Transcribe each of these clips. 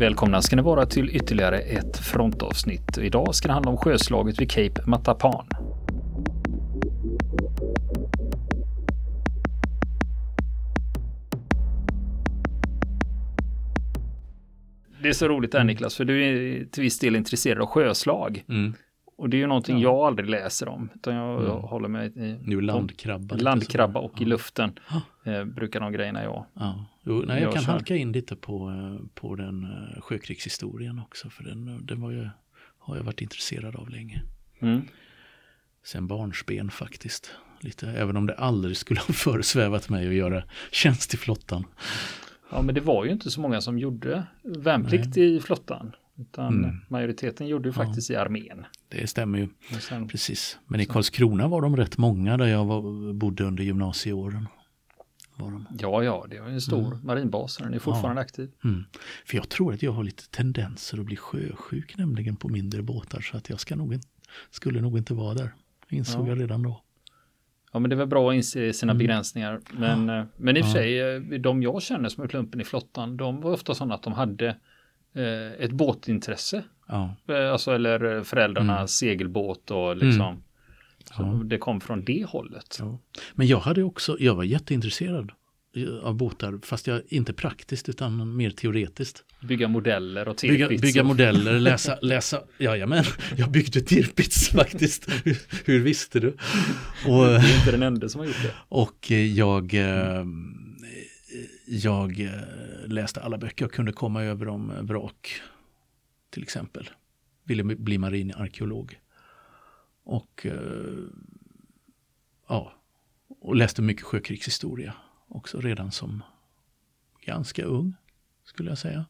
Välkomna ska ni vara till ytterligare ett frontavsnitt. Idag ska det handla om sjöslaget vid Cape Matapan. Det är så roligt där Niklas, för du är till viss del intresserad av sjöslag. Mm. Och det är ju någonting Ja. jag aldrig läser om, utan jag, jag Mm. håller mig i Nu landkrabba. landkrabba och i Ja. luften. Eh, brukar de grejerna jag. Ja. Jo, nej, jag Jag kan kör. halka in lite på, eh, på den eh, sjökrigshistorien också. För den, den var ju, har jag varit intresserad av länge. Mm. Sen barnsben faktiskt. Lite, även om det aldrig skulle ha föresvävat mig att göra tjänst i flottan. Ja, men det var ju inte så många som gjorde värnplikt i flottan. Utan Mm. majoriteten gjorde ju Ja. faktiskt i armén. Det stämmer ju. Sen, Precis. Men i Karlskrona var de rätt många där jag var, bodde under gymnasieåren. Var de. ja, ja, det ju en stor Mm. marinbas. Den är fortfarande aktiv. Mm. För jag tror att jag har lite tendenser att bli sjösjuk nämligen på mindre båtar. Så att jag ska nog, skulle nog inte vara där. Insåg Ja. jag redan då. Ja, men det är väl bra att inse sina Mm. begränsningar. Men, eh, men i och för Ja. sig, eh, de jag känner som är klumpen i flottan, de var ofta sådana att de hade eh, ett båtintresse. Ja. Alltså, eller föräldrarnas Mm. segelbåt och liksom. Så Ja. det kom från det hållet. Ja. Men jag hade också, jag var jätteintresserad av båtar, fast jag inte praktiskt utan mer teoretiskt. Bygga modeller och Bygga, Tirpitz bygga och- modeller, läsa, läsa, jajamän, jag byggde Tirpitz faktiskt. hur, hur visste du? Och, Det är inte den enda som har gjort det. och eh, jag, eh, jag eh, läste alla böcker jag kunde komma över om vrak, till exempel. Ville bli marinarkeolog. Och eh, ja, och läste mycket sjökrigshistoria också redan som ganska ung, skulle jag säga.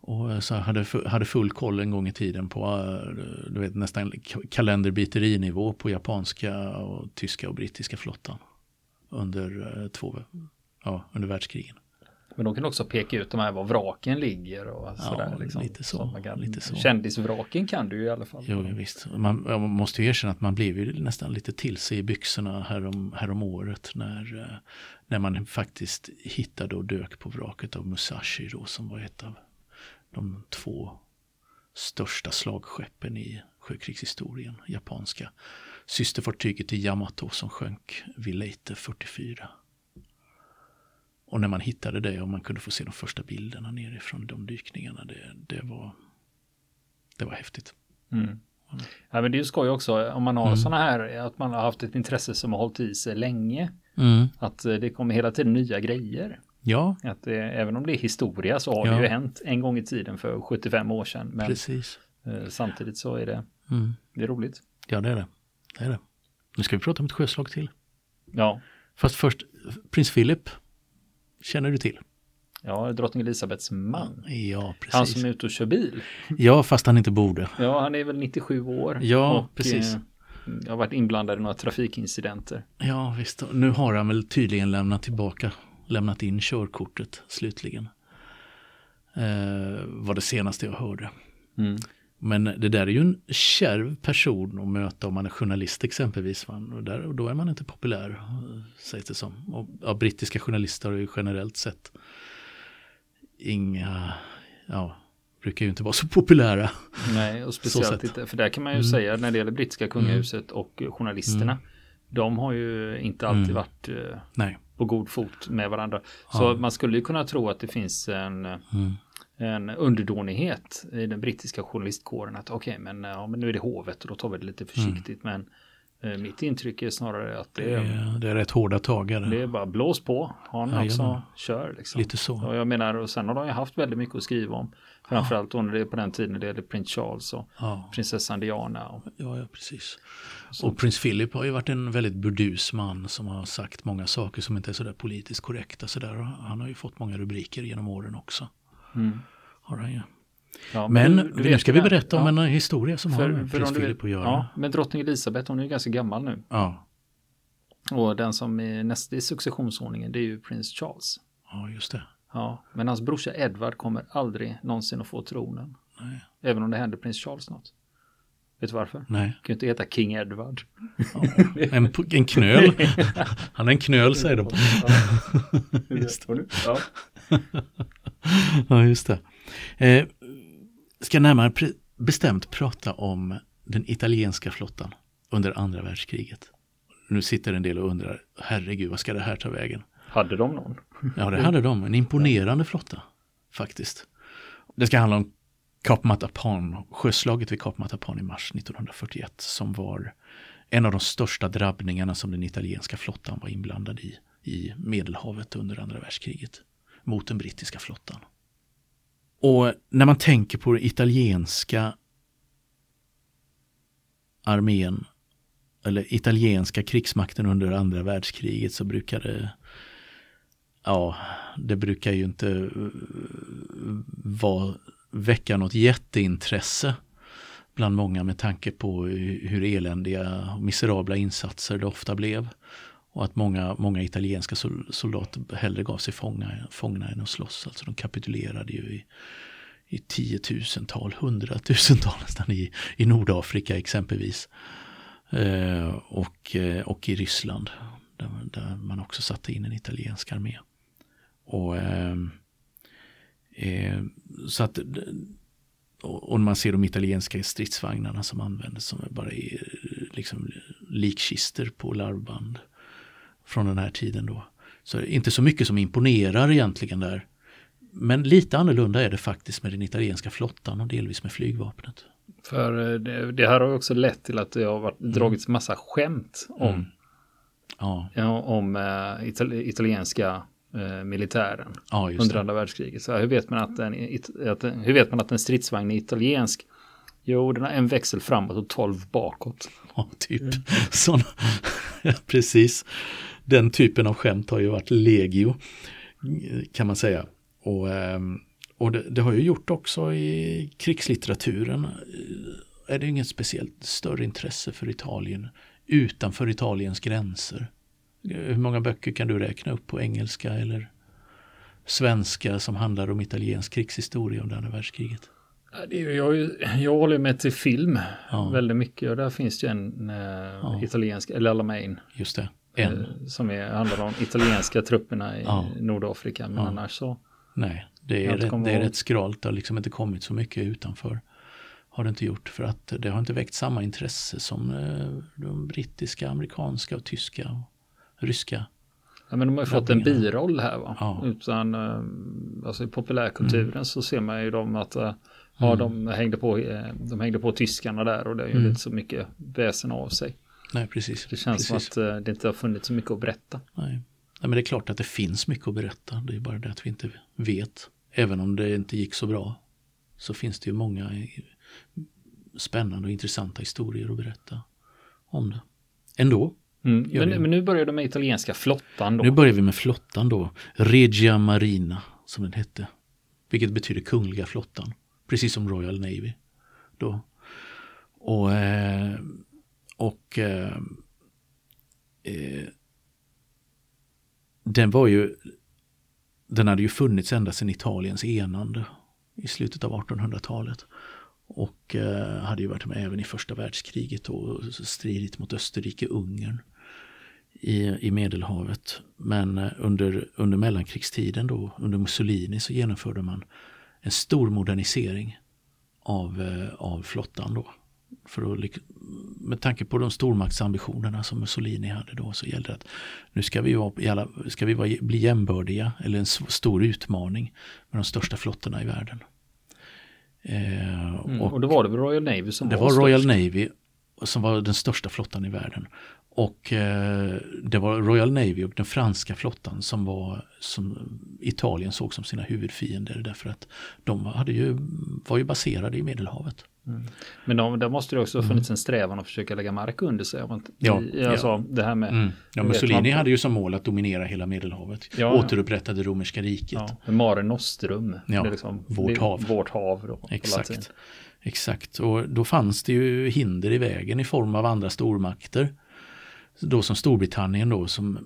Och eh, så hade, hade full koll en gång i tiden på eh, du vet, nästan kalenderbiterinivå på japanska och tyska och brittiska flottan under, eh, två, ja, under världskrigen. Men de kan också peka ut de här var vraken ligger och sådär. Liksom. lite så, kan, lite så. Kändisvraken kan du ju i alla fall. Jo, visst. Man, man måste ju erkänna att man blev ju nästan lite till sig i byxorna härom, härom året när, eh, när man faktiskt hittade och dök på vraket av Musashi då som var ett av de två största slagskeppen i sjökrigshistorien, japanska. Systerfartyget till Yamato som sjönk vid Leyte 44. Och när man hittade det och man kunde få se de första bilderna nerifrån de dykningarna, det, det, var, det var häftigt. Mm. Ja, men det är ju skoj också om man har Mm. sådana här, att man har haft ett intresse som har hållit i sig länge. Mm. Att eh, det kommer hela tiden nya grejer. Ja, Att eh, även om det är historia så har Ja. det ju hänt en gång i tiden för 75 år sedan. Men precis. eh, samtidigt så är det, Mm. det är roligt. Ja, det är det. det är det. Nu ska vi prata om ett sjöslag till. Ja, Fast först, prins Philip känner du till? ja drottning Elisabeths man. Ja, Han precis. som är ute och kör bil. Ja, fast han inte borde. Ja, han är väl 97 år. Ja, och, precis. Eh, jag har varit inblandad i några trafikincidenter. Ja, visst. Nu har han väl tydligen lämnat tillbaka, lämnat in körkortet slutligen. Eh, var det senaste jag hörde. Mm. Men det där är ju en kärv person att möta om man är journalist exempelvis. Och, där, och då är man inte populär, sägs det som. Och, ja, brittiska journalister är ju generellt sett inga, ja, brukar ju inte vara så populära. Nej, och speciellt inte, för där kan man ju Mm. säga när det gäller brittiska kungahuset och journalisterna. De har ju inte alltid Mm. varit eh, Nej. på god fot med varandra. Så Ja. man skulle ju kunna tro att det finns en, Mm. En underdånighet i den brittiska journalistkåren. Att okej, men, eh, ja, men nu är det hovet och då tar vi det lite försiktigt. Men eh, mitt intryck är snarare att det Det är, är, det är rätt hårda tagare. det är bara blås på. Ha något så Jajamän. kör liksom. Lite så. Och jag menar, och sen har de ju haft väldigt mycket att skriva om. Framförallt då när det är på den tiden det gällde prins Charles och Ja, prinsessan Diana. Och, ja, ja precis. Så- Och prins Philip har ju varit en väldigt burdus man som har sagt många saker som inte är sådär politiskt korrekta. Sådär. Och Han har ju fått många rubriker genom åren också. mm. Har han ju. ja, Men du nu ska vi det. berätta om Ja, en historia som har för, med för prins Philip att göra. Ja, men drottning Elisabeth hon är ju ganska gammal nu. Ja, Och den som är näst i successionsordningen det är ju prins Charles. ja just det. Ja, men hans brorsa Edward kommer aldrig någonsin att få tronen. Nej. Även om det händer prins Charles något. Vet du varför? Nej. kan ju inte heta King Edward. Ja. En, en knöl. Han är en knöl säger de. Just. Ja. ja, just det. Eh, ska närmare bestämt prata om den italienska flottan under andra världskriget. Nu sitter en del och undrar, herregud, vad ska det här ta vägen? Hade de någon? Ja, det hade de. En imponerande flotta, faktiskt. Det ska handla om Kap Matapan, sjöslaget vid Kap Matapan i mars 1941, som var en av de största drabbningarna som den italienska flottan var inblandad i, i Medelhavet under andra världskriget, mot den brittiska flottan. Och när man tänker på den italienska armén eller italienska krigsmakten under andra världskriget så brukar det ja, det brukar ju inte eh, vara, väcka något jätteintresse bland många med tanke på hur eländiga och miserabla insatser det ofta blev. Och att många, många italienska soldater hellre gav sig fångna, fångna än att slåss. Alltså de kapitulerade ju i, i tiotusental, hundratusental nästan i, i Nordafrika exempelvis. Eh, och, eh, och i Ryssland där, där, man också satte in en italiensk armé. Och, eh, eh så att och man ser de italienska stridsvagnarna som användes som bara är liksom likkister på larvband från den här tiden då. Så inte så mycket som imponerar egentligen där. Men lite annorlunda är det faktiskt med den italienska flottan och delvis med flygvapnet. För eh, det, det här har också lett till att det har varit, mm. dragits massa skämt om, mm. ja. Om äh, itali italienska äh, militären ja, under andra världskriget. Så hur, vet man att en, att, hur vet man att en stridsvagn är italiensk? Jo, den har en växel framåt och tolv bakåt. Ja, typ. Mm. Såna, precis. Den typen av skämt har ju varit legio, kan man säga. Och, ehm, och det, det, har ju gjort också i krigslitteraturen. Är det inget speciellt större intresse för Italien utanför Italiens gränser. Hur många böcker kan du räkna upp på engelska eller svenska som handlar om italiensk krigshistoria under andra världskriget? Jag, jag håller mig till film ja. väldigt mycket och där finns det en eh, ja. italiensk, eller Alamein. Just det, en. Eh, som är, handlar om italienska trupperna i ja. Nordafrika. Men annars så. Nej, det är, rätt, det är rätt skralt. Det har liksom inte kommit så mycket utanför. Har det inte gjort för att det har inte väckt samma intresse som eh, de brittiska, amerikanska och tyska och ryska. Ja, men de har ju fått en biroll här va. Ja. Utan, eh, alltså i populärkulturen mm. så ser man ju dem att ja, mm. de, hängde på, de hängde på tyskarna där och det gjorde mm. inte så mycket väsen av sig. Nej, precis. Det känns precis. som att det inte har funnits så mycket att berätta. Nej. Nej, men det är klart att det finns mycket att berätta. Det är bara det att vi inte vet. Även om det inte gick så bra så finns det ju många spännande och intressanta historier att berätta om det. Ändå. Mm. Men, men, nu börjar du med italienska flottan då? Nu börjar vi med flottan då. Regia Marina som den hette. Vilket betyder kungliga flottan. Precis som Royal Navy. Då. Och, eh, och eh, eh, den var ju den hade ju funnits ända sedan Italiens enande i slutet av 1800-talet. Och eh, hade ju varit med även i första världskriget och stridit mot Österrike-Ungern i, i Medelhavet. Men eh, under, under mellankrigstiden då, under Mussolini, så genomförde man en stor modernisering av, eh, av flottan då. För att, med tanke på de stormaktsambitionerna som Mussolini hade då så gällde det att nu ska vi, vara, ska vi vara, bli jämbördiga eller en stor utmaning med de största flottorna i världen. Eh, mm, och, och då var det Royal Navy som det var, var Royal störst. Navy som var den största flottan i världen. Och eh, det var Royal Navy och den franska flottan som var som Italien såg som sina huvudfiender därför att de hade ju, var ju baserade i Medelhavet. Mm. Men de, där måste det också ha funnits mm. en strävan att försöka lägga mark under sig. Ja, alltså, ja. det här med... Mm. Ja, Mussolini man, hade ju som mål att dominera hela Medelhavet. Ja, Återupprätta det romerska riket. Ja, Mare Nostrum. Ja, liksom, vårt hav. Vårt hav då, Exakt. Exakt, och då fanns det ju hinder i vägen i form av andra stormakter. Då som Storbritannien då som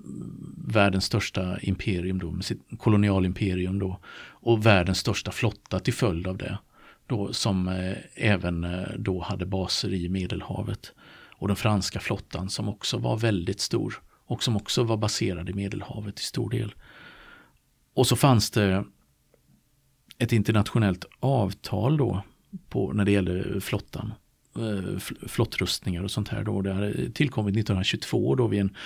världens största imperium då, med sitt kolonialimperium då. Och världens största flotta till följd av det då, som eh, även eh, då hade baser i Medelhavet. Och den franska flottan som också var väldigt stor och som också var baserad i Medelhavet i stor del. Och så fanns det ett internationellt avtal då på, när det gällde flottan. Eh, flottrustningar och sånt här då. Det hade tillkommit 1922 då vid en,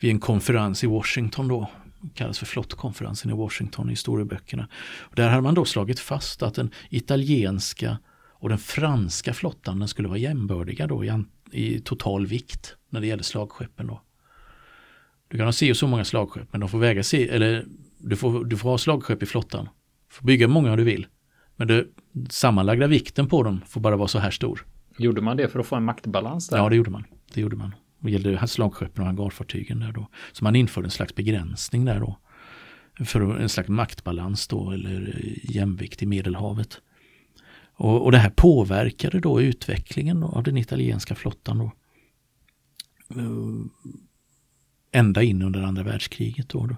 vid en konferens i Washington då. Kallas för flottkonferensen i Washington i historieböckerna. Och där hade man då slagit fast att den italienska och den franska flottan den skulle vara jämbördiga då i, i total vikt när det gäller slagskeppen. Då. Du kan ha se så många slagskepp men de får väga se, eller du får, du får ha slagskepp i flottan. Du får bygga många du vill. Men det sammanlagda vikten på dem får bara vara så här stor. Gjorde man det för att få en maktbalans där? Ja, det gjorde man. Det gjorde man. Det gällde slagskeppen och hangarfartygen där då. Så man införde en slags begränsning där då. För en slags maktbalans då eller jämvikt i Medelhavet. Och, och det här påverkade då utvecklingen av den italienska flottan då. Eh, ända in under andra världskriget då. då.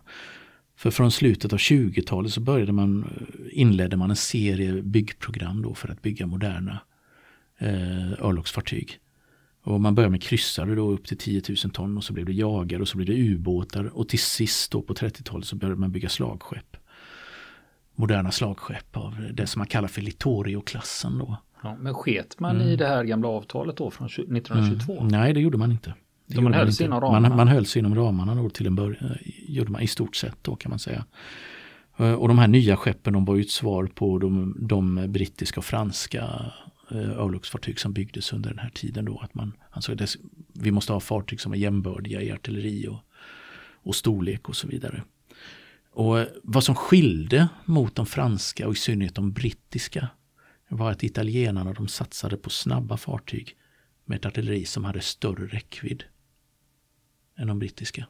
För från slutet av 20-talet så började man, eh, inledde man en serie byggprogram då för att bygga moderna eh, örlogsfartyg. Och man började med kryssare då upp till 10 000 ton och så blev det jagare och så blev det ubåtar och till sist då på 30-talet så började man bygga slagskepp. Moderna slagskepp av det som man kallar för Littorio-klassen då. Ja, men sket man mm. i det här gamla avtalet då från 1922? Mm. Nej, det gjorde man inte. Så man höll sig inom ramarna? Man, man höll sig inom ramarna då till en början, gjorde man i stort sett då kan man säga. Eh, och de här nya skeppen de var ju ett svar på de, de brittiska och franska eh, örlogsfartyg som byggdes under den här tiden då. Att man ansåg att vi måste ha fartyg som är jämbördiga i artilleri och, och storlek och så vidare. Och eh, vad som skilde mot de franska och i synnerhet de brittiska var att italienarna de satsade på snabba fartyg med ett artilleri som hade större räckvidd än de brittiska.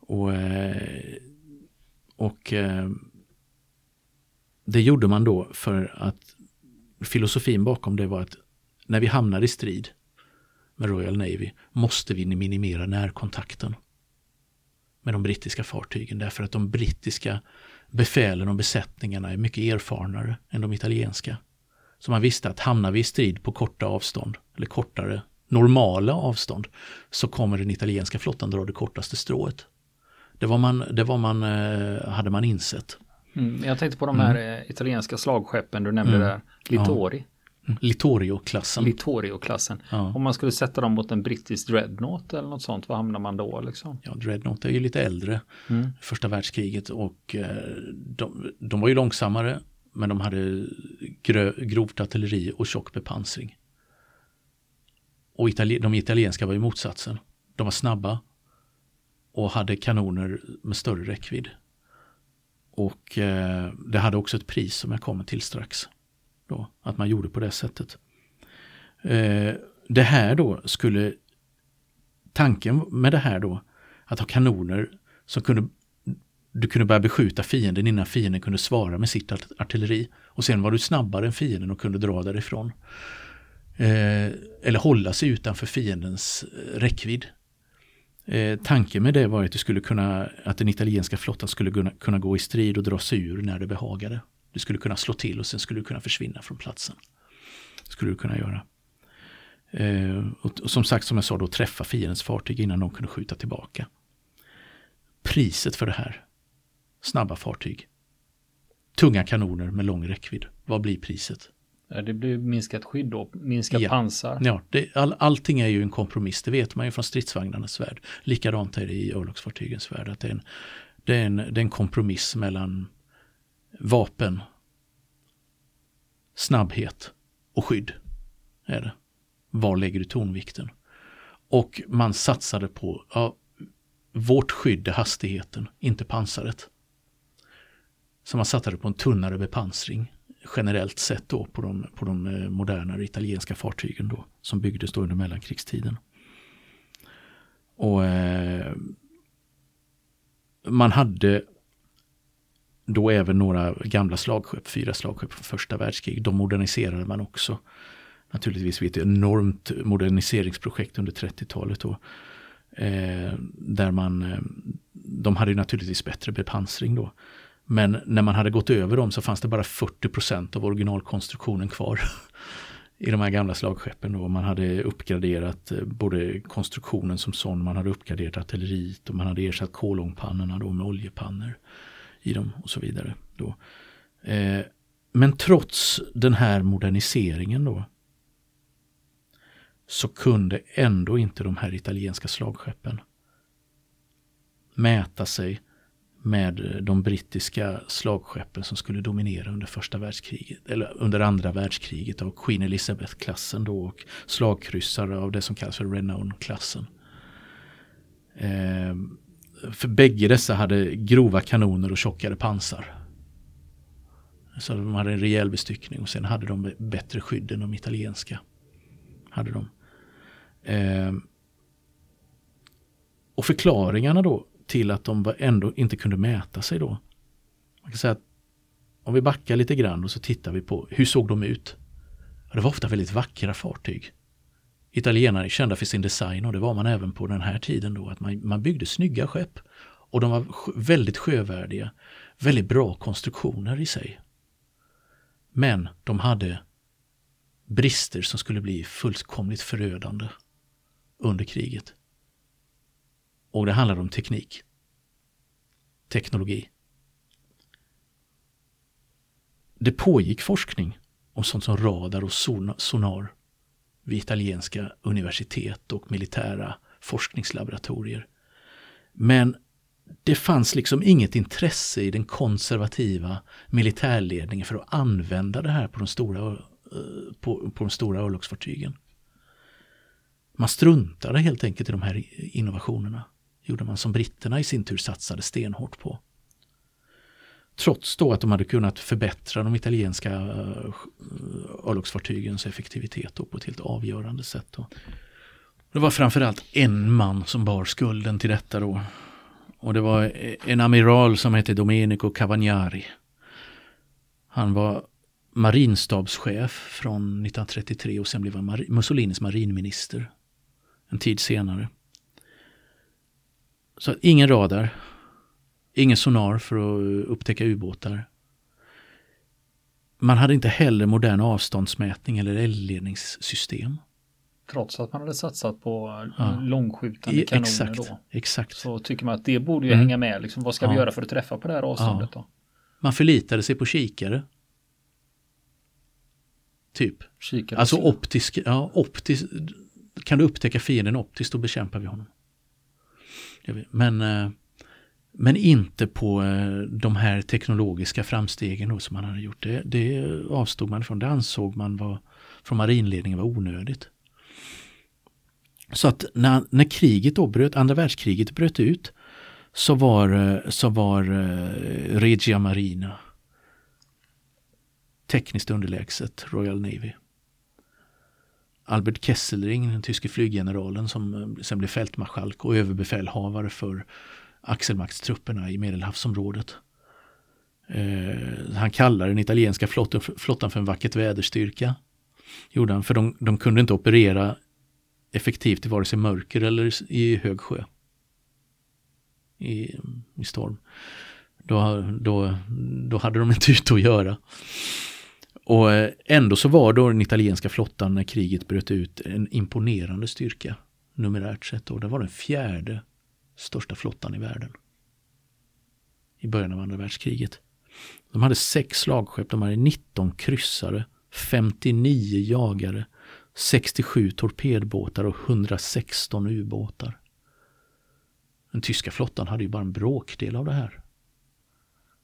Och, eh, och eh, det gjorde man då för att filosofin bakom det var att när vi hamnar i strid med Royal Navy måste vi minimera närkontakten med de brittiska fartygen därför att de brittiska befälen och besättningarna är mycket erfarnare än de italienska. Så man visste att hamnar vi i strid på korta avstånd eller kortare normala avstånd så kommer den italienska flottan dra det kortaste strået. Det var man, det var man, eh, hade man insett. Mm, jag tänkte på de här mm. Italienska slagskeppen du nämnde mm. där, Littori. Ja. Mm. Littorio-klassen. Littorio-klassen. Ja. Om man skulle sätta dem mot en brittisk dreadnought eller något sånt, vad hamnar man då? Liksom? Ja, dreadnought är ju lite äldre. Mm. Första världskriget och eh, de, de, var ju långsammare men de hade grö, grovt artilleri och tjock bepansring. Och itali de italienska var ju motsatsen. De var snabba och hade kanoner med större räckvidd. Och eh, det hade också ett pris som jag kommer till strax. Då, att man gjorde på det sättet. Eh, det här då skulle, tanken med det här då, att ha kanoner som kunde, du kunde börja beskjuta fienden innan fienden kunde svara med sitt artilleri. Och sen var du snabbare än fienden och kunde dra därifrån eh, eller hålla sig utanför fiendens eh, räckvidd. Eh, tanken med det var att, det skulle kunna, att den italienska flottan skulle kunna, kunna gå i strid och dra sig ur när det behagade. Du skulle kunna slå till och sen skulle du kunna försvinna från platsen. Det skulle du kunna göra. Eh, och, och, som sagt, som jag sa, då träffa fiendens fartyg innan de kunde skjuta tillbaka. Priset för det här, snabba fartyg, tunga kanoner med lång räckvidd, vad blir priset? Det blir minskat skydd då, minskat ja. pansar. Ja, det, all, allting är ju en kompromiss, det vet man ju från stridsvagnarnas värld. Likadant är det i örlogsfartygens värld, att det är, en, det, är en, det är en kompromiss mellan vapen, snabbhet och skydd. Är det. Var lägger du tonvikten? Och man satsade på, ja, vårt skydd är hastigheten, inte pansaret. Så man satsade på en tunnare bepansring generellt sett då på de, på de eh, modernare italienska fartygen då som byggdes då under mellankrigstiden. Och eh, man hade då även några gamla slagskepp, fyra slagskepp från första världskriget. De moderniserade man också. Naturligtvis vid ett enormt moderniseringsprojekt under 30-talet. Då, eh, där man, eh, de hade naturligtvis bättre bepansring då. Men när man hade gått över dem så fanns det bara 40% av originalkonstruktionen kvar i de här gamla slagskeppen. Då. Man hade uppgraderat eh, både konstruktionen som sån, man hade uppgraderat artilleriet och man hade ersatt kolångpannorna då med oljepannor i dem och så vidare. Då. Eh, men trots den här moderniseringen då så kunde ändå inte de här italienska slagskeppen mäta sig med eh, de brittiska slagskeppen som skulle dominera under första världskriget, eller under andra världskriget av Queen Elizabeth-klassen då och slagkryssare av det som kallas för Renown-klassen. Eh, för bägge dessa hade grova kanoner och tjockare pansar. Så de hade en rejäl bestyckning och sen hade de bättre skydd än de italienska. Hade de. Eh, och förklaringarna då till att de ändå inte kunde mäta sig då. Man kan säga att om vi backar lite grann och så tittar vi på hur såg de ut? Det var ofta väldigt vackra fartyg. Italienarna är kända för sin design och det var man även på den här tiden då. att Man, man byggde snygga skepp och de var väldigt sjövärdiga. Väldigt bra konstruktioner i sig. Men de hade brister som skulle bli fullkomligt förödande under kriget. Och det handlar om teknik. Teknologi. Det pågick forskning om sånt som radar och sonar vid italienska universitet och militära forskningslaboratorier. Men det fanns liksom inget intresse i den konservativa militärledningen för att använda det här på de stora, på, på de stora örlogsfartygen. Man struntade helt enkelt i de här innovationerna gjorde man som britterna i sin tur satsade stenhårt på. Trots då att de hade kunnat förbättra de italienska eh, örlogsfartygens effektivitet på ett helt avgörande sätt. Det var framförallt en man som bar skulden till detta då. Och det var en amiral som hette Domenico Cavagnari. Han var marinstabschef från 1933 och sen blev han Mussolinis marinminister en tid senare. Så ingen radar, ingen sonar för att upptäcka ubåtar. Man hade inte heller modern avståndsmätning eller eldledningssystem. Trots att man hade satsat på ja. långskjutande kanoner exakt, då. Exakt. Så tycker man att det borde ju mm. hänga med. Liksom, vad ska ja. vi göra för att träffa på det här avståndet ja. då? Man förlitade sig på kikare. Typ. Kikare alltså optisk, ja, optisk, kan du upptäcka fienden optiskt då bekämpar vi honom. Men, eh, men inte på eh, de här teknologiska framstegen då som man hade gjort. Det, det avstod man från. Det ansåg man var, från marinledningen var onödigt. Så att när, när kriget då bröt, andra världskriget bröt ut så var, eh, så var Regia Marina tekniskt underlägset Royal Navy. Albert Kesselring, den tyske flyggeneralen som eh, sen blev fältmarskalk och överbefälhavare för axelmaktstrupperna i Medelhavsområdet. Eh, han kallar den italienska flottan, flottan för en vackert väderstyrka. Gjorde han, för de, de kunde inte operera effektivt i vare sig mörker eller i hög sjö. I, i storm. Då, då, då hade de inte ute att göra. Och eh, ändå så var då den italienska flottan när kriget bröt ut en imponerande styrka numerärt sett. Och det var den fjärde största flottan i världen. I början av andra världskriget. De hade sex slagskepp, de hade 19 kryssare, 59 jagare, 67 torpedbåtar och 116 ubåtar. Den tyska flottan hade ju bara en bråkdel av det här.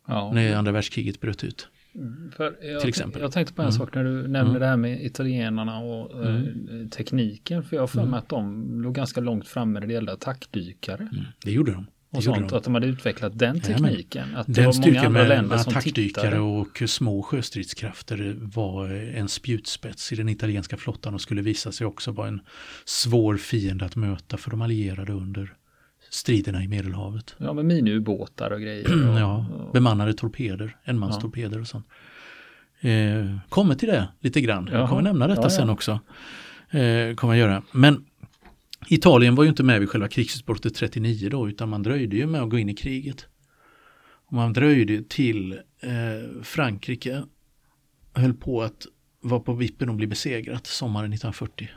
Ja. När andra världskriget bröt ut. Mm, jag, till exempel. Jag tänkte på en mm. sak när du nämnde mm. det här med italienarna och eh, mm. tekniken. För jag har för mig mm. att de låg ganska långt framme när det gällde attackdykare. Mm. Det gjorde de. Det och sånt, de. att de hade utvecklat den tekniken. Ja, att den länder som attackdykare och små sjöstridskrafter var en spjutspets i den italienska flottan och skulle visa sig också vara en svår fiende att möta för de allierade under striderna i Medelhavet. Ja, med miniubåtar och grejer. Och, ja, bemannade torpeder, enmanstorpeder ja. och sånt. Eh, kommer till det lite grann. Jaha. Jag kommer nämna detta ja, ja. sen också. Eh, kommer jag göra. Men Italien var ju inte med vid själva krigsutbrottet 39 då, utan man dröjde ju med att gå in i kriget. Och man dröjde till eh, Frankrike höll på att vara på vippen att bli besegrat sommaren 1940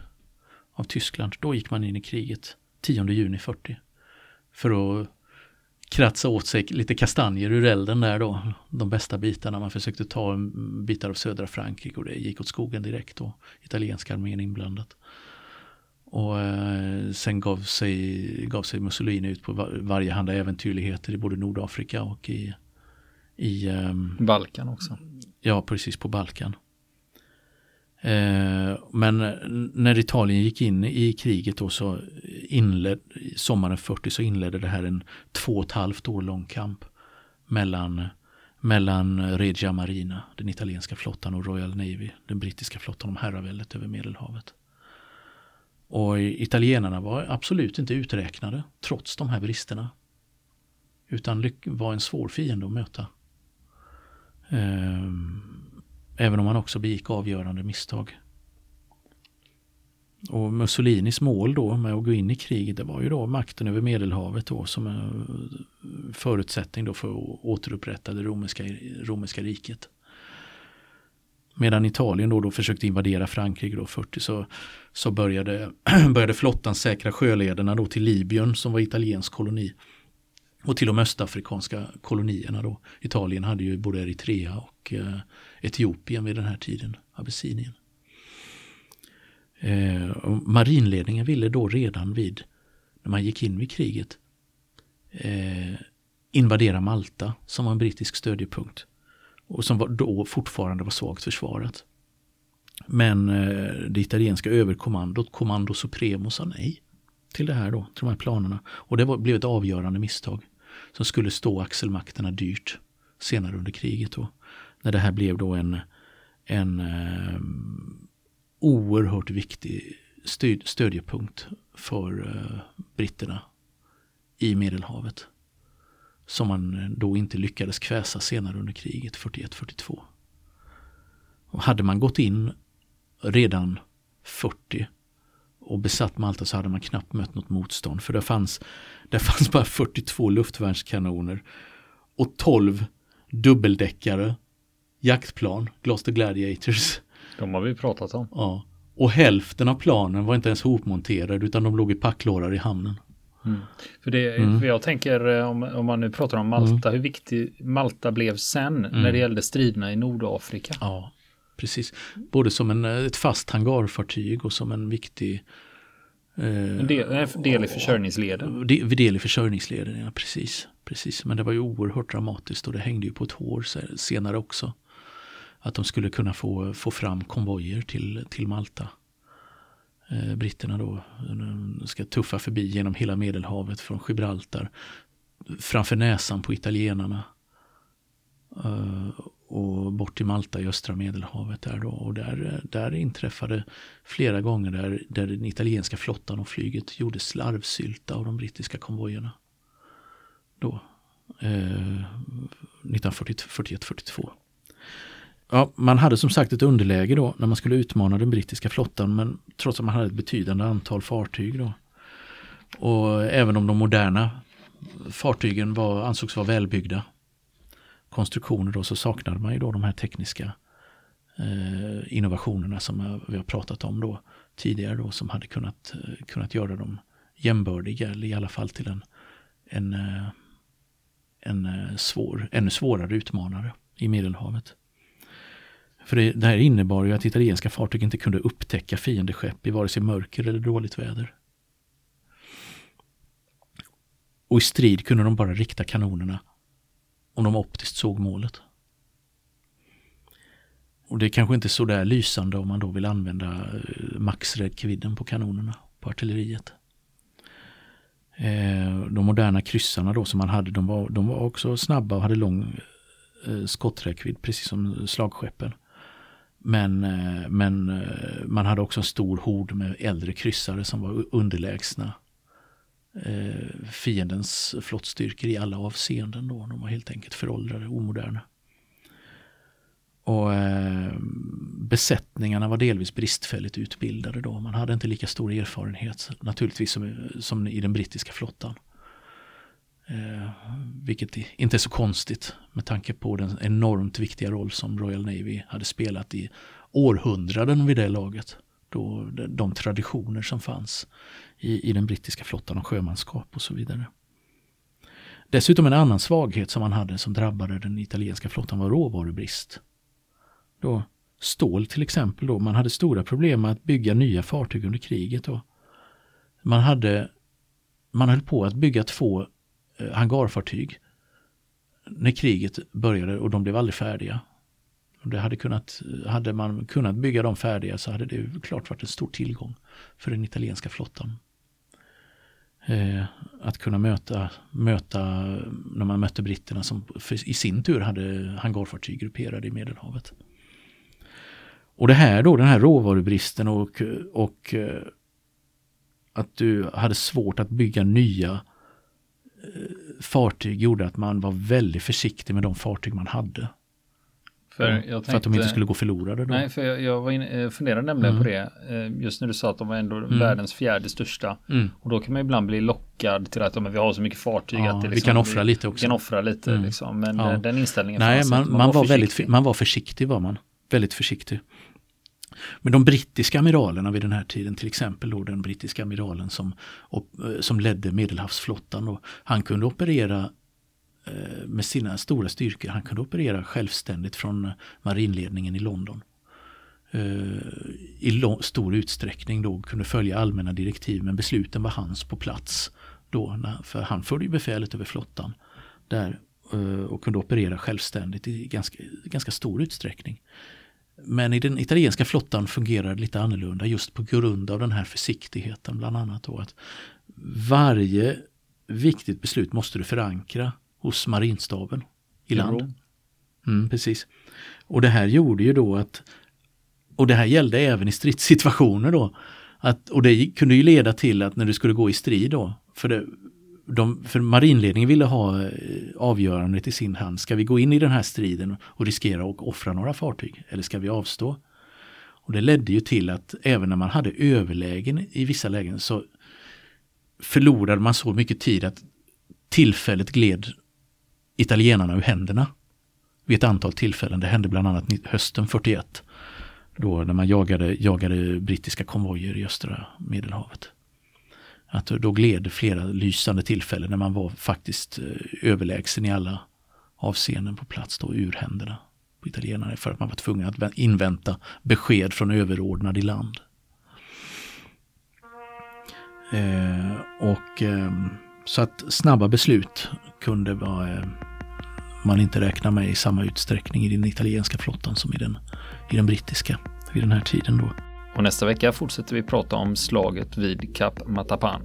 av Tyskland. Då gick man in i kriget 10 juni 40 för att kratsa åt sig lite kastanjer ur elden där då. De bästa bitarna. Man försökte ta bitar av södra Frankrike och det gick åt skogen direkt då. Italienska armén inblandat. Och eh, sen gav sig, gav sig Mussolini ut på var, varje handa äventyrligheter i både Nordafrika och i, i eh, Balkan också. Ja, precis på Balkan. Eh, men när Italien gick in i kriget då så inled, sommaren 40 så inledde det här en två och ett halvt år lång kamp mellan, mellan Regia Marina, den italienska flottan och Royal Navy, den brittiska flottan om herraväldet över Medelhavet. Och italienarna var absolut inte uträknade trots de här bristerna. Utan var en svår fiende att möta. Um, Även om han också begick avgörande misstag. Och Mussolinis mål då med att gå in i kriget det var ju då makten över Medelhavet då som en eh, förutsättning då för att återupprätta det romerska, romerska riket. Medan Italien då, då försökte invadera Frankrike då 40 så, så började, började flottan säkra sjölederna då till Libyen som var italiensk koloni. Och till de östafrikanska kolonierna då. Italien hade ju både Eritrea och eh, Etiopien vid den här tiden, Abessinien. Eh, marinledningen ville då redan vid, när man gick in vid kriget, eh, invadera Malta som var en brittisk stödjepunkt. Och som var, då fortfarande var svagt försvarat. Men eh, det italienska överkommandot, Kommando Supremo, sa nej till det här då, till de här planerna. Och det var, blev ett avgörande misstag som skulle stå axelmakterna dyrt senare under kriget. Då, när det här blev då en, en eh, oerhört viktig stöd, stödjepunkt för eh, britterna i Medelhavet. Som man eh, då inte lyckades kväsa senare under kriget 41-42. hade man gått in redan 40 och besatt Malta så hade man knappt mött något motstånd. För det fanns, det fanns bara 42 luftvärnskanoner och 12 dubbeldäckare, jaktplan, Gloucester Gladiators. De har vi pratat om. Ja. Och hälften av planen var inte ens hopmonterade utan de låg i packlårar i hamnen. Mm. För, det, mm. för jag tänker eh, om, om man nu pratar om Malta, mm. hur viktig Malta blev sen när det mm. gällde striderna i Nordafrika. Ja, precis. Både som en, ett fast hangarfartyg och som en viktig en del, en del i försörjningsleden. Del, del i försörjningsleden, ja precis, precis. Men det var ju oerhört dramatiskt och det hängde ju på ett hår senare också. Att de skulle kunna få, få fram konvojer till, till Malta. Eh, britterna då ska tuffa förbi genom hela Medelhavet från Gibraltar. Framför näsan på italienarna. Eh, och bort till Malta i östra Medelhavet där då. Och där, där inträffade flera gånger där, där den italienska flottan och flyget gjorde slarvsylta av de brittiska konvojerna. Då. Eh, 1941-42. Ja, man hade som sagt ett underläge då när man skulle utmana den brittiska flottan men trots att man hade ett betydande antal fartyg då. Och även om de moderna fartygen var, ansågs vara välbyggda konstruktioner då så saknade man ju då de här tekniska eh, innovationerna som vi har pratat om då tidigare då som hade kunnat, eh, kunnat göra dem jämbördiga eller i alla fall till en, en, eh, en eh, svår, ännu svårare utmanare i Medelhavet. För det, det här innebar ju att italienska fartyg inte kunde upptäcka fiendeskepp i vare sig mörker eller dåligt väder. Och i strid kunde de bara rikta kanonerna om de optiskt såg målet. Och det är kanske inte så där lysande om man då vill använda eh, maxräckvidden på kanonerna, på artilleriet. Eh, de moderna kryssarna då som man hade, de var, de var också snabba och hade lång eh, skotträckvidd, precis som slagskeppen. Men, men man hade också en stor hord med äldre kryssare som var underlägsna eh, fiendens flottstyrkor i alla avseenden. Då. De var helt enkelt föråldrade, omoderna. Och eh, besättningarna var delvis bristfälligt utbildade då. Man hade inte lika stor erfarenhet naturligtvis som, som i den brittiska flottan. Eh, vilket inte är så konstigt med tanke på den enormt viktiga roll som Royal Navy hade spelat i århundraden vid det laget. Då de traditioner som fanns i, i den brittiska flottan och sjömanskap och så vidare. Dessutom en annan svaghet som man hade som drabbade den italienska flottan var råvarubrist. Då stål till exempel då, man hade stora problem med att bygga nya fartyg under kriget då. Man hade, man höll på att bygga två eh, hangarfartyg när kriget började och de blev aldrig färdiga. Det hade, kunnat, hade man kunnat bygga dem färdiga så hade det klart varit en stor tillgång för den italienska flottan. Eh, att kunna möta, möta när man mötte britterna som i sin tur hade hangarfartyg grupperade i Medelhavet. Och det här då, den här råvarubristen och, och eh, att du hade svårt att bygga nya eh, fartyg gjorde att man var väldigt försiktig med de fartyg man hade. För, tänkte, för, att de inte skulle gå förlorade. Då. Nej, för jag, jag var in, eh, funderade nämligen mm. på det. Eh, just när du sa att de var ändå mm. världens fjärde största. Mm. Och då kan man ibland bli lockad till att men, vi har så mycket fartyg. Ja, att det, liksom, vi kan offra vi, lite också. Vi kan offra lite mm. liksom. Men ja. den inställningen Nej, man, man, man, var, var väldigt, man var försiktig var man. Väldigt försiktig. Men de brittiska amiralerna vid den här tiden, till exempel då den brittiska amiralen som, eh, som ledde medelhavsflottan, då, han kunde operera eh, Eh, med sina stora styrkor, han kunde operera självständigt från marinledningen i London. Eh, I stor utsträckning då kunde följa allmänna direktiv men besluten var hans på plats. Då, för han förde ju befälet över flottan där eh, och kunde operera självständigt i ganska, ganska stor utsträckning. Men i den italienska flottan fungerar det lite annorlunda just på grund av den här försiktigheten bland annat. Då, att varje viktigt beslut måste du förankra hos marinstaben i land. Mm, precis. Och det här gjorde ju då att, och det här gällde även i stridssituationer då, att, och det kunde ju leda till att när du skulle gå i strid då, för det, de, för marinledningen ville ha eh, avgörandet i sin hand. Ska vi gå in i den här striden och riskera att offra några fartyg eller ska vi avstå? Och Det ledde ju till att även när man hade överlägen i vissa lägen så förlorade man så mycket tid att tillfället gled italienarna ur händerna. Vid ett antal tillfällen, det hände bland annat hösten 41. Då när man jagade, jagade brittiska konvojer i östra medelhavet. Att då gled flera lysande tillfällen när man var faktiskt eh, överlägsen i alla avseenden på plats då ur händerna på italienarna för att man var tvungen att invänta besked från överordnad i land. Eh, och eh, Så att snabba beslut kunde vara, eh, man inte räkna med i samma utsträckning i den italienska flottan som i den, i den brittiska vid den här tiden då. Och nästa vecka fortsätter vi prata om slaget vid Kap Matapan.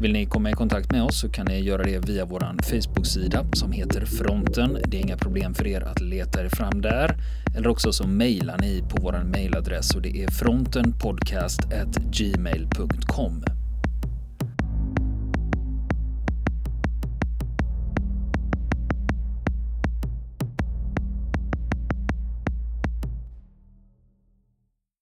Vill ni komma i kontakt med oss så kan ni göra det via vår Facebook-sida som heter Fronten. Det är inga problem för er att leta er fram där. Eller också så mejlar ni på vår mejladress och det är frontenpodcastgmail.com.